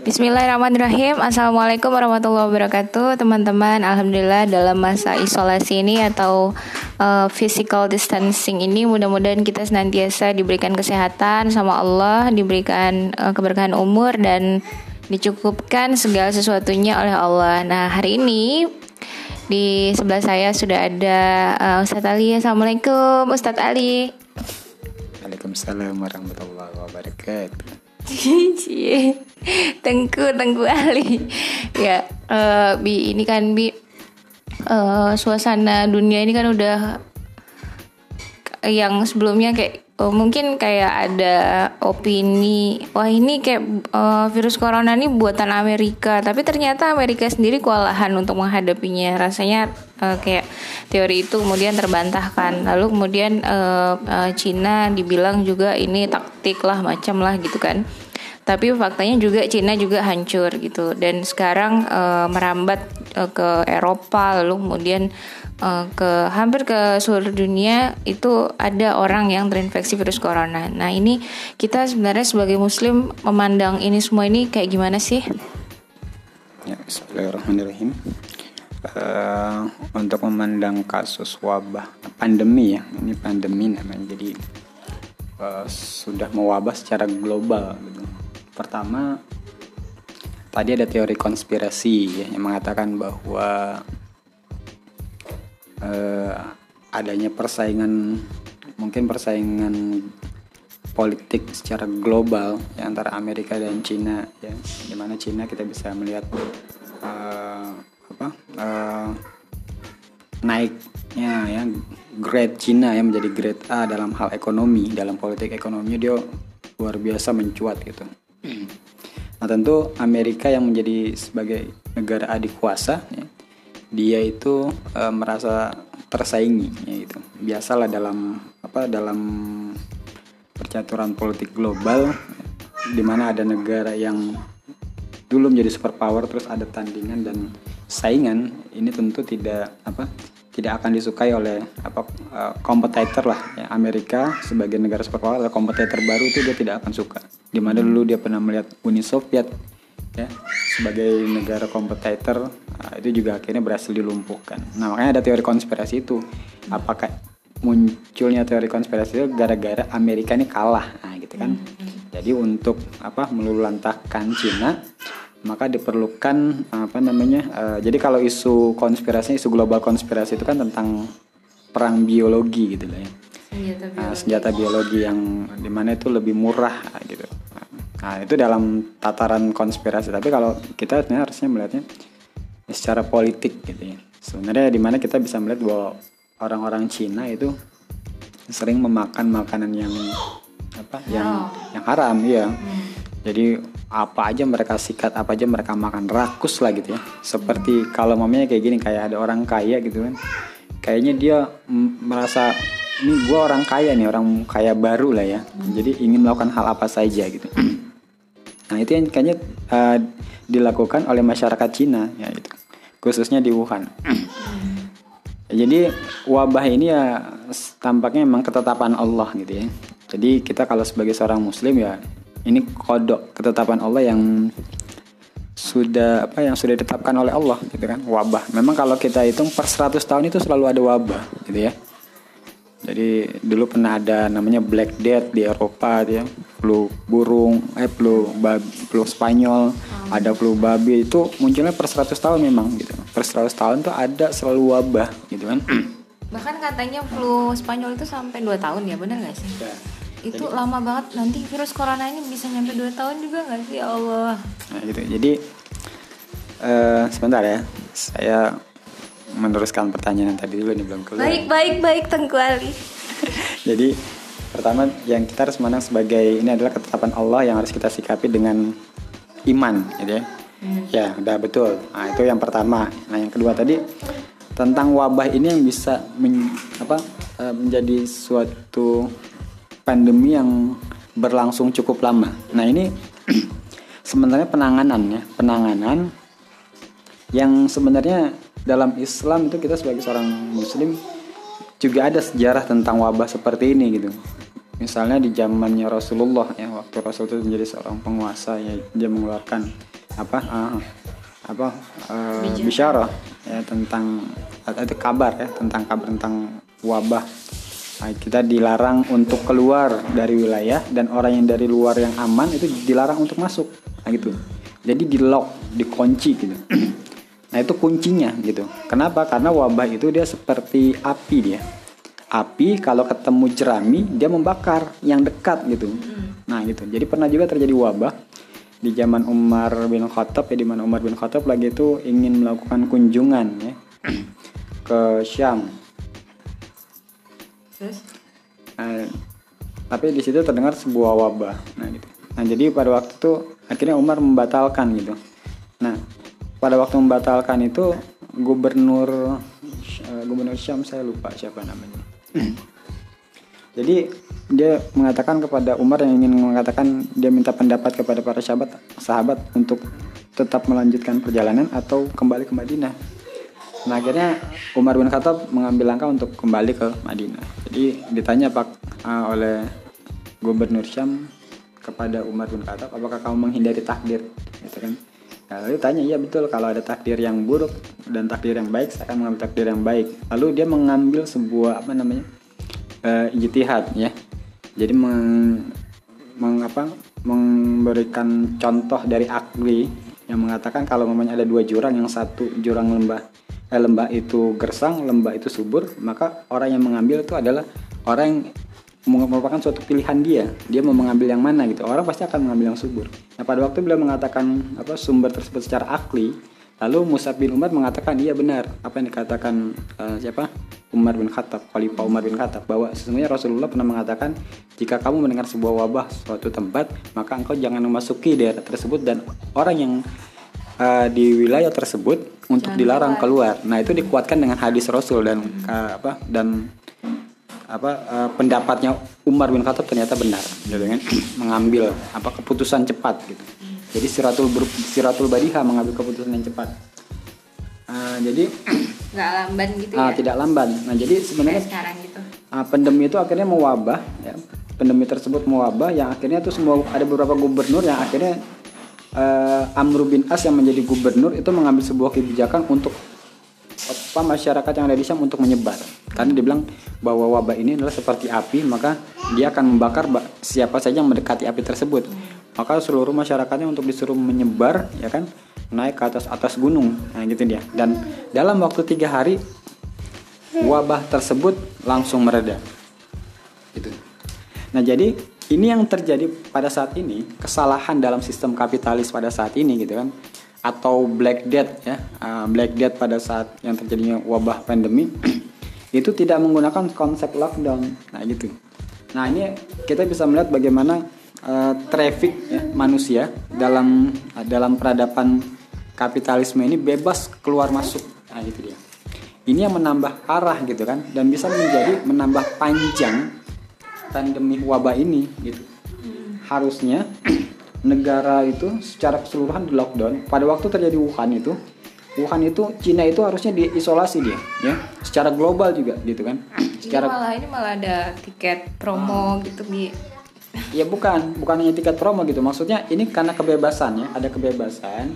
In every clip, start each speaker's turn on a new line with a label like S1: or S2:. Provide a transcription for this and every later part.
S1: Bismillahirrahmanirrahim. Assalamualaikum warahmatullahi wabarakatuh. Teman-teman Alhamdulillah dalam masa isolasi ini Atau uh, physical distancing ini Mudah-mudahan kita senantiasa diberikan kesehatan sama Allah Diberikan uh, keberkahan umur Dan dicukupkan segala sesuatunya oleh Allah. Nah hari ini di sebelah saya sudah ada uh, Ustadz Ali. Assalamualaikum Ustadz Ali.
S2: Waalaikumsalam warahmatullahi wabarakatuh
S1: Cie, tengku tengku Ali. Ya, uh, bi ini kan bi uh, suasana dunia ini kan udah yang sebelumnya kayak oh, mungkin kayak ada opini wah ini kayak uh, virus corona ini buatan Amerika. Tapi ternyata Amerika sendiri kewalahan untuk menghadapinya. Rasanya uh, kayak teori itu kemudian terbantahkan. Lalu kemudian uh, uh, Cina dibilang juga ini taktik lah macam lah gitu kan tapi faktanya juga Cina juga hancur gitu dan sekarang uh, merambat uh, ke Eropa lalu kemudian uh, ke hampir ke seluruh dunia itu ada orang yang terinfeksi virus corona. Nah ini kita sebenarnya sebagai Muslim memandang ini semua ini kayak gimana sih?
S2: Ya, Bismillahirrahmanirrahim. Uh, untuk memandang kasus wabah pandemi ya, ini pandemi namanya jadi uh, sudah mewabah secara global gitu Pertama, tadi ada teori konspirasi ya, yang mengatakan bahwa uh, adanya persaingan mungkin persaingan politik secara global ya, antara Amerika dan Cina ya di mana Cina kita bisa melihat uh, apa uh, naiknya ya grade Cina yang menjadi grade A dalam hal ekonomi dalam politik ekonomi dia luar biasa mencuat gitu Nah tentu Amerika yang menjadi sebagai negara adik kuasa, ya, dia itu e, merasa tersaingi, ya itu biasalah dalam apa dalam percaturan politik global, di mana ada negara yang dulu menjadi superpower terus ada tandingan dan saingan, ini tentu tidak apa tidak akan disukai oleh apa uh, kompetitor lah ya, Amerika sebagai negara superpower adalah kompetitor baru itu dia tidak akan suka. Di mana dulu dia pernah melihat Uni Soviet ya sebagai negara kompetitor uh, itu juga akhirnya berhasil dilumpuhkan. Nah makanya ada teori konspirasi itu. Apakah munculnya teori konspirasi itu gara-gara Amerika ini kalah? Nah gitu kan. Hmm. jadi untuk apa melulantahkan Cina maka diperlukan apa namanya uh, jadi kalau isu konspirasi isu global konspirasi itu kan tentang perang biologi gitu lah ya. Senjata biologi, uh, senjata biologi yang di mana itu lebih murah gitu. Nah itu dalam tataran konspirasi. Tapi kalau kita sebenarnya harusnya melihatnya secara politik gitu ya. Sebenarnya di mana kita bisa melihat bahwa orang-orang Cina itu sering memakan makanan yang apa yang yang haram ya hmm. jadi apa aja mereka sikat apa aja mereka makan. Rakus lah gitu ya. Seperti kalau mamanya kayak gini kayak ada orang kaya gitu kan. Kayaknya dia merasa ini gue orang kaya nih orang kaya baru lah ya. Jadi ingin melakukan hal apa saja gitu. Nah itu yang kayaknya uh, dilakukan oleh masyarakat Cina ya itu khususnya di Wuhan. Jadi wabah ini ya tampaknya memang ketetapan Allah gitu ya. Jadi kita kalau sebagai seorang muslim ya ini kodok ketetapan Allah yang sudah apa yang sudah ditetapkan oleh Allah gitu kan? Wabah. Memang kalau kita hitung per 100 tahun itu selalu ada wabah gitu ya. Jadi dulu pernah ada namanya Black Death di Eropa gitu ya. Flu burung eh flu babi, flu Spanyol hmm. ada flu babi. Itu munculnya per 100 tahun memang gitu. Per 100 tahun tuh ada selalu wabah gitu kan?
S1: Bahkan katanya flu Spanyol itu sampai 2 tahun ya benar nggak sih? Ya itu jadi, lama banget. Nanti virus corona ini bisa nyampe 2 tahun juga nggak sih? Ya Allah.
S2: Nah gitu. Jadi uh, sebentar ya. Saya meneruskan pertanyaan tadi dulu nih belum keluar.
S1: Baik baik baik Tengku Ali
S2: jadi pertama yang kita harus menang sebagai ini adalah ketetapan Allah yang harus kita sikapi dengan iman gitu ya. Hmm. ya udah betul. Nah itu yang pertama. Nah yang kedua tadi tentang wabah ini yang bisa men, apa, eh, menjadi suatu pandemi yang berlangsung cukup lama. Nah ini sebenarnya penanganan ya, penanganan yang sebenarnya dalam Islam itu kita sebagai seorang Muslim juga ada sejarah tentang wabah seperti ini gitu. misalnya di zamannya Rasulullah ya waktu Rasul itu menjadi seorang penguasa ya dia mengeluarkan apa uh, apa uh, bisyarah ya tentang ada kabar ya tentang kabar tentang wabah nah, kita dilarang untuk keluar dari wilayah dan orang yang dari luar yang aman itu dilarang untuk masuk. Nah gitu. Jadi di lock dikunci gitu. Nah itu kuncinya gitu. Kenapa? Karena wabah itu dia seperti api dia. Api kalau ketemu jerami dia membakar yang dekat gitu. Nah gitu. Jadi pernah juga terjadi wabah. Di zaman Umar bin Khattab ya di mana Umar bin Khattab lagi itu ingin melakukan kunjungan ya ke Syam. Nah, tapi di situ terdengar sebuah wabah. Nah gitu. Nah jadi pada waktu itu akhirnya Umar membatalkan gitu. Nah pada waktu membatalkan itu gubernur uh, gubernur Syam saya lupa siapa namanya Jadi dia mengatakan kepada Umar yang ingin mengatakan dia minta pendapat kepada para sahabat sahabat untuk tetap melanjutkan perjalanan atau kembali ke Madinah. Nah akhirnya Umar bin Khattab mengambil langkah untuk kembali ke Madinah. Jadi ditanya pak uh, oleh Gubernur Syam kepada Umar bin Khattab, apakah kamu menghindari takdir? Gitu kan? Nah, lalu tanya, iya betul kalau ada takdir yang buruk dan takdir yang baik, saya akan mengambil takdir yang baik. Lalu dia mengambil sebuah apa namanya uh, ijtihad ya. Jadi meng, meng apa, memberikan contoh dari akli yang mengatakan kalau memangnya ada dua jurang, yang satu jurang lembah eh, lembah itu gersang, lembah itu subur, maka orang yang mengambil itu adalah orang yang merupakan suatu pilihan dia. Dia mau mengambil yang mana gitu. Orang pasti akan mengambil yang subur. Nah pada waktu beliau mengatakan apa sumber tersebut secara akli lalu Musa bin Umar mengatakan iya benar. Apa yang dikatakan uh, siapa? Umar bin Khattab Khalifah Umar bin Khattab. Bahwa sesungguhnya Rasulullah pernah mengatakan jika kamu mendengar sebuah wabah suatu tempat maka engkau jangan memasuki daerah tersebut. Dan orang yang uh, di wilayah tersebut untuk jangan dilarang keluar. keluar. Nah, itu dikuatkan dengan hadis Rasul dan uh, apa dan apa uh, pendapatnya Umar bin Khattab ternyata benar gitu kan? Mengambil apa keputusan cepat gitu. Jadi siratul ber, siratul badiha mengambil keputusan yang cepat. Uh, jadi
S1: nggak lamban gitu
S2: uh, ya? tidak lamban. Nah jadi sebenarnya
S1: sekarang gitu.
S2: Uh, pandemi itu akhirnya mewabah ya. Pandemi tersebut mewabah yang akhirnya itu semua ada beberapa gubernur yang akhirnya uh, Amr bin As yang menjadi gubernur itu mengambil sebuah kebijakan untuk apa masyarakat yang ada di Syam untuk menyebar. Karena dia bilang bahwa wabah ini adalah seperti api maka dia akan membakar siapa saja yang mendekati api tersebut. Maka seluruh masyarakatnya untuk disuruh menyebar ya kan naik ke atas atas gunung. Nah gitu dia. Dan dalam waktu tiga hari wabah tersebut langsung mereda. Gitu. Nah jadi ini yang terjadi pada saat ini kesalahan dalam sistem kapitalis pada saat ini gitu kan. Atau black death ya uh, black death pada saat yang terjadinya wabah pandemi itu tidak menggunakan konsep lockdown. Nah gitu. Nah ini kita bisa melihat bagaimana uh, traffic ya, manusia dalam uh, dalam peradaban kapitalisme ini bebas keluar masuk. Nah gitu dia. Ini yang menambah parah gitu kan dan bisa menjadi menambah panjang pandemi wabah ini gitu. Harusnya negara itu secara keseluruhan di lockdown pada waktu terjadi Wuhan itu Wuhan itu Cina itu harusnya diisolasi dia ya. Secara global juga gitu kan. Secara
S1: ini malah ini malah ada tiket promo ah. gitu bi.
S2: Ya bukan. Bukan hanya tiket promo gitu. Maksudnya ini karena kebebasan ya ada kebebasan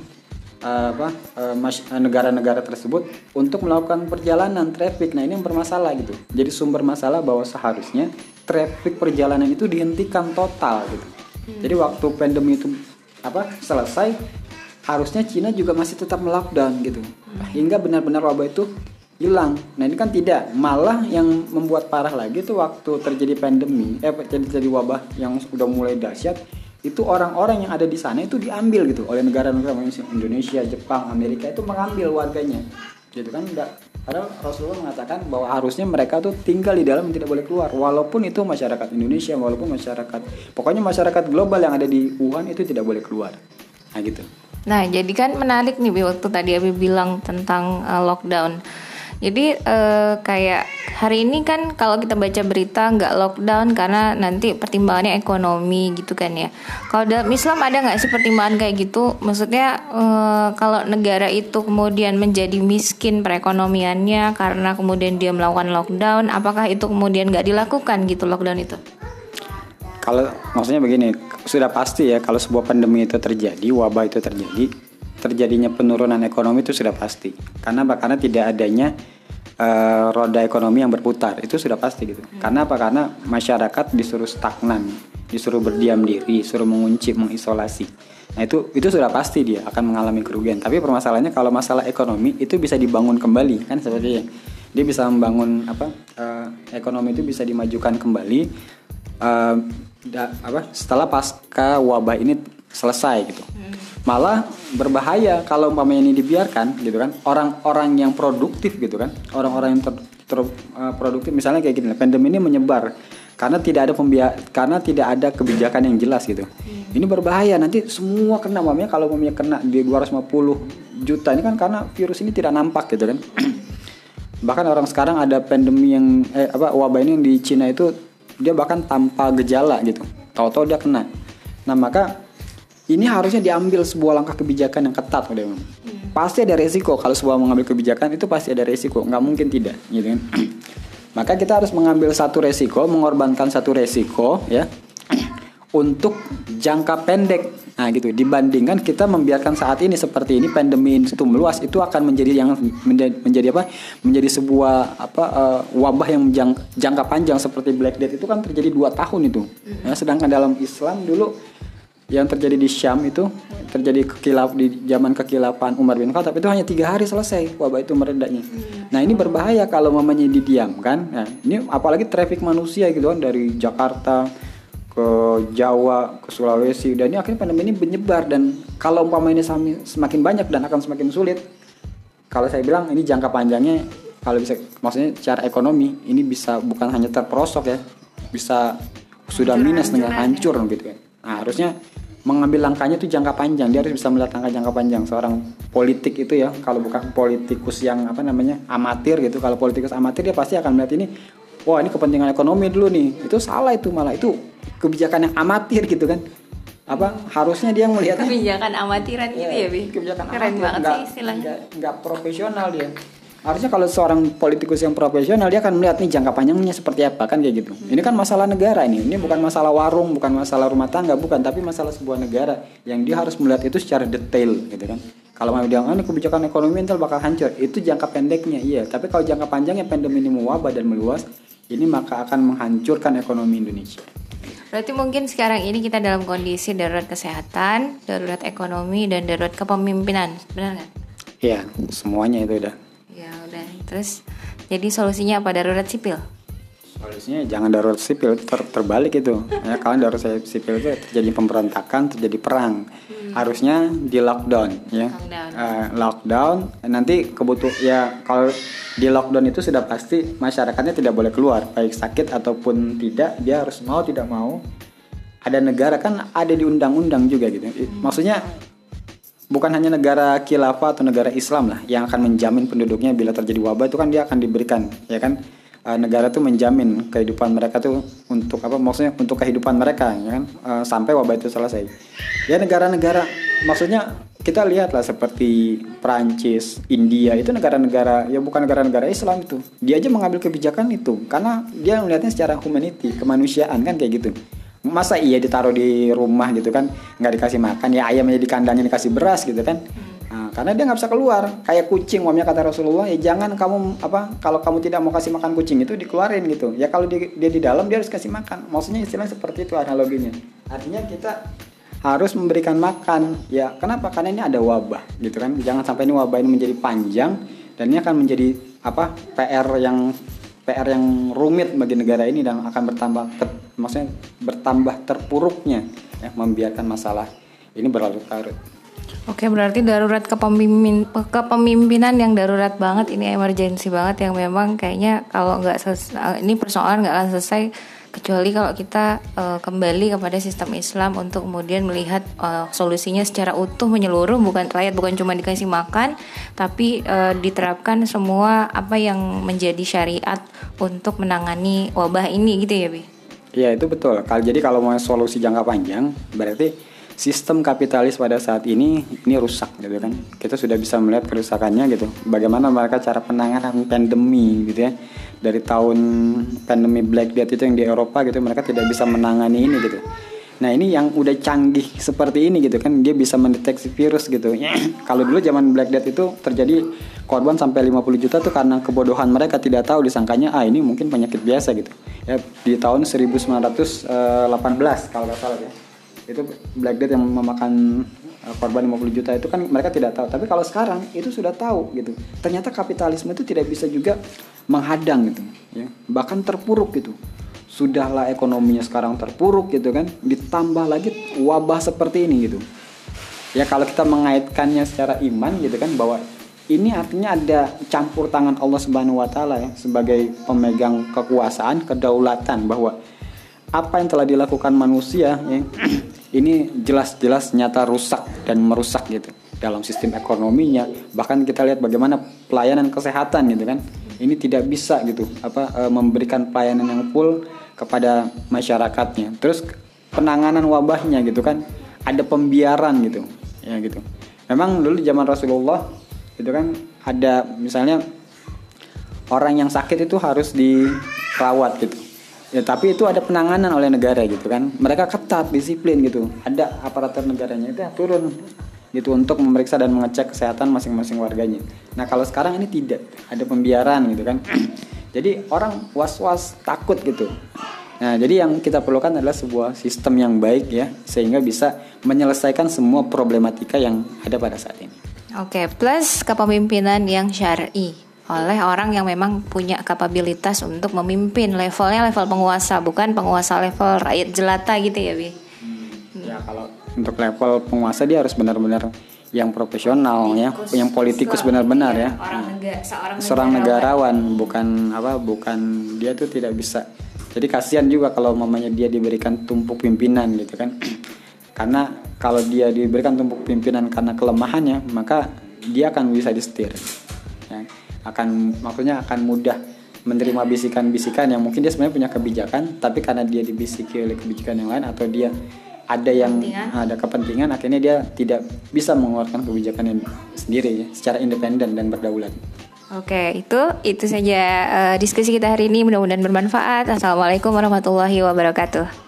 S2: uh, apa uh, negara-negara tersebut untuk melakukan perjalanan traffic. Nah ini yang bermasalah gitu. Jadi sumber masalah bahwa seharusnya traffic perjalanan itu dihentikan total gitu Hmm. Jadi waktu pandemi itu apa selesai harusnya Cina juga masih tetap melockdown gitu. Hmm. Hingga benar-benar wabah itu hilang. Nah, ini kan tidak, malah yang membuat parah lagi itu waktu terjadi pandemi, eh terjadi wabah yang sudah mulai dahsyat itu orang-orang yang ada di sana itu diambil gitu oleh negara-negara Indonesia, Jepang, Amerika itu mengambil warganya. Gitu kan enggak Padahal Rasulullah mengatakan bahwa harusnya mereka tuh tinggal di dalam tidak boleh keluar walaupun itu masyarakat Indonesia walaupun masyarakat pokoknya masyarakat global yang ada di Wuhan itu tidak boleh keluar. Nah gitu.
S1: Nah, jadi kan menarik nih waktu tadi Abi bilang tentang uh, lockdown. Jadi uh, kayak hari ini kan kalau kita baca berita nggak lockdown karena nanti pertimbangannya ekonomi gitu kan ya. Kalau dalam Islam ada nggak sih pertimbangan kayak gitu? Maksudnya uh, kalau negara itu kemudian menjadi miskin perekonomiannya karena kemudian dia melakukan lockdown, apakah itu kemudian nggak dilakukan gitu lockdown itu?
S2: kalau maksudnya begini, sudah pasti ya kalau sebuah pandemi itu terjadi, wabah itu terjadi, terjadinya penurunan ekonomi itu sudah pasti. Karena? Karena tidak adanya uh, roda ekonomi yang berputar itu sudah pasti gitu. Hmm. Karena apa? Karena masyarakat disuruh stagnan, disuruh berdiam diri, disuruh mengunci, mengisolasi. Nah itu itu sudah pasti dia akan mengalami kerugian. Tapi permasalahannya kalau masalah ekonomi itu bisa dibangun kembali kan seperti dia bisa membangun apa uh, ekonomi itu bisa dimajukan kembali uh, da, apa setelah pasca wabah ini selesai gitu. Hmm. Malah berbahaya kalau umpamanya ini dibiarkan gitu kan orang-orang yang produktif gitu kan orang-orang yang ter, ter, uh, produktif misalnya kayak gini pandemi ini menyebar karena tidak ada pembia karena tidak ada kebijakan yang jelas gitu. Hmm. Ini berbahaya nanti semua kena mamanya kalau mamanya kena di 250 juta ini kan karena virus ini tidak nampak gitu kan. bahkan orang sekarang ada pandemi yang eh, apa wabah ini yang di Cina itu dia bahkan tanpa gejala gitu. Tahu-tahu dia kena. Nah, maka ini harusnya diambil sebuah langkah kebijakan yang ketat udah Hmm. Pasti ada resiko kalau sebuah mengambil kebijakan itu pasti ada resiko, nggak mungkin tidak, gitu kan. Maka kita harus mengambil satu resiko, mengorbankan satu resiko ya untuk jangka pendek. Nah, gitu. Dibandingkan kita membiarkan saat ini seperti ini pandemi itu meluas itu akan menjadi yang menjadi, menjadi apa? Menjadi sebuah apa uh, wabah yang jang, jangka panjang seperti Black Death itu kan terjadi dua tahun itu. Ya, sedangkan dalam Islam dulu yang terjadi di Syam itu terjadi kekilap di zaman kekilapan Umar bin Khattab itu hanya tiga hari selesai wabah itu meredaknya. Nah ini berbahaya kalau mamanya didiamkan. Nah ini apalagi traffic manusia gitu kan dari Jakarta ke Jawa ke Sulawesi dan ini akhirnya pandemi ini menyebar dan kalau umpama ini semakin banyak dan akan semakin sulit. Kalau saya bilang ini jangka panjangnya kalau bisa maksudnya secara ekonomi ini bisa bukan hanya terperosok ya bisa sudah minus dengan hancur gitu kan. Nah, harusnya mengambil langkahnya itu jangka panjang. Dia harus bisa melihat langkah jangka panjang. Seorang politik itu ya, kalau bukan politikus yang apa namanya amatir gitu, kalau politikus amatir dia pasti akan melihat ini, wah ini kepentingan ekonomi dulu nih. Itu salah itu malah itu kebijakan yang amatir gitu kan. Apa harusnya dia melihat
S1: kebijakan amatiran gitu ya, Bi?
S2: Kebijakan Keren amatir, banget enggak, sih istilahnya. Enggak, enggak profesional dia harusnya kalau seorang politikus yang profesional dia akan melihat nih jangka panjangnya seperti apa kan kayak gitu. Ini kan masalah negara ini. Ini bukan masalah warung bukan masalah rumah tangga bukan tapi masalah sebuah negara yang dia harus melihat itu secara detail gitu kan. Kalau mau dia ini kebijakan ekonomi entar bakal hancur itu jangka pendeknya iya. Tapi kalau jangka panjangnya pandemi ini mewabah dan meluas ini maka akan menghancurkan ekonomi Indonesia.
S1: Berarti mungkin sekarang ini kita dalam kondisi darurat kesehatan, darurat ekonomi, dan darurat kepemimpinan, benar nggak?
S2: Iya, semuanya itu udah.
S1: Terus jadi solusinya apa darurat sipil?
S2: Solusinya jangan darurat sipil ter terbalik itu. ya kalau darurat sipil itu terjadi pemberontakan, terjadi perang. Hmm. Harusnya di lockdown ya. Lockdown. Uh, lockdown nanti kebutuh ya kalau di lockdown itu sudah pasti masyarakatnya tidak boleh keluar baik sakit ataupun tidak dia harus mau tidak mau ada negara kan ada di undang-undang juga gitu. Hmm. Maksudnya bukan hanya negara khilafah atau negara Islam lah yang akan menjamin penduduknya bila terjadi wabah itu kan dia akan diberikan ya kan? Uh, negara tuh menjamin kehidupan mereka tuh untuk apa? Maksudnya untuk kehidupan mereka ya kan? Uh, sampai wabah itu selesai. Ya negara-negara maksudnya kita lihat lah seperti Prancis, India itu negara-negara ya bukan negara-negara Islam itu dia aja mengambil kebijakan itu karena dia melihatnya secara humanity kemanusiaan kan kayak gitu masa iya ditaruh di rumah gitu kan nggak dikasih makan ya ayamnya di kandangnya dikasih beras gitu kan. Nah, karena dia nggak bisa keluar. Kayak kucing mamanya kata Rasulullah ya jangan kamu apa kalau kamu tidak mau kasih makan kucing itu dikeluarin gitu. Ya kalau dia, dia di dalam dia harus kasih makan. Maksudnya istilahnya seperti itu analoginya. Artinya kita harus memberikan makan. Ya kenapa? Karena ini ada wabah gitu kan. Jangan sampai ini wabah ini menjadi panjang dan ini akan menjadi apa PR yang PR yang rumit bagi negara ini dan akan bertambah maksudnya bertambah terpuruknya ya membiarkan masalah ini berlarut-larut.
S1: Oke berarti darurat kepemimpin kepemimpinan yang darurat banget ini emergensi banget yang memang kayaknya kalau nggak ini persoalan nggak akan selesai kecuali kalau kita uh, kembali kepada sistem Islam untuk kemudian melihat uh, solusinya secara utuh menyeluruh bukan rakyat bukan cuma dikasih makan tapi uh, diterapkan semua apa yang menjadi syariat untuk menangani wabah ini gitu ya Bi.
S2: Iya itu betul. Jadi kalau mau solusi jangka panjang berarti sistem kapitalis pada saat ini ini rusak gitu kan. Kita sudah bisa melihat kerusakannya gitu. Bagaimana mereka cara penanganan pandemi gitu ya. Dari tahun pandemi Black Death itu yang di Eropa gitu mereka tidak bisa menangani ini gitu. Nah ini yang udah canggih seperti ini gitu kan. Dia bisa mendeteksi virus gitu. Kalau dulu zaman Black Death itu terjadi korban sampai 50 juta tuh karena kebodohan mereka tidak tahu disangkanya ah ini mungkin penyakit biasa gitu. Ya di tahun 1918 kalau nggak salah ya. Itu Black Death yang memakan uh, korban 50 juta itu kan mereka tidak tahu. Tapi kalau sekarang itu sudah tahu gitu. Ternyata kapitalisme itu tidak bisa juga menghadang gitu ya. Bahkan terpuruk gitu. Sudahlah ekonominya sekarang terpuruk gitu kan. Ditambah lagi wabah seperti ini gitu. Ya kalau kita mengaitkannya secara iman gitu kan bahwa ini artinya ada campur tangan Allah Subhanahu wa taala ya sebagai pemegang kekuasaan, kedaulatan bahwa apa yang telah dilakukan manusia ya, ini jelas-jelas nyata rusak dan merusak gitu dalam sistem ekonominya. Bahkan kita lihat bagaimana pelayanan kesehatan gitu kan. Ini tidak bisa gitu apa e, memberikan pelayanan yang full kepada masyarakatnya. Terus penanganan wabahnya gitu kan ada pembiaran gitu ya gitu. Memang dulu zaman Rasulullah itu kan? Ada misalnya orang yang sakit itu harus dirawat gitu. Ya tapi itu ada penanganan oleh negara gitu kan. Mereka ketat disiplin gitu. Ada aparatur negaranya itu turun gitu untuk memeriksa dan mengecek kesehatan masing-masing warganya. Nah kalau sekarang ini tidak. Ada pembiaran gitu kan. Jadi orang was-was takut gitu. Nah, jadi yang kita perlukan adalah sebuah sistem yang baik ya, sehingga bisa menyelesaikan semua problematika yang ada pada saat ini.
S1: Oke, plus kepemimpinan yang syar'i. Oleh orang yang memang punya kapabilitas untuk memimpin levelnya level penguasa bukan penguasa level rakyat jelata gitu ya bi?
S2: Hmm. ya kalau untuk level penguasa dia harus benar-benar yang profesional ya yang politikus benar-benar ya, orang negara, seorang, seorang negarawan. negarawan bukan apa bukan dia tuh tidak bisa. Jadi kasihan juga kalau mamanya dia diberikan tumpuk pimpinan gitu kan. Karena kalau dia diberikan tumpuk pimpinan karena kelemahannya maka dia akan bisa disetir ya. akan maksudnya akan mudah menerima bisikan-bisikan yang mungkin dia sebenarnya punya kebijakan tapi karena dia dibisiki oleh kebijakan yang lain atau dia ada yang kepentingan. ada kepentingan akhirnya dia tidak bisa mengeluarkan kebijakan yang sendiri ya, secara independen dan berdaulat.
S1: Oke, itu itu saja uh, diskusi kita hari ini. Mudah-mudahan bermanfaat. Assalamualaikum warahmatullahi wabarakatuh.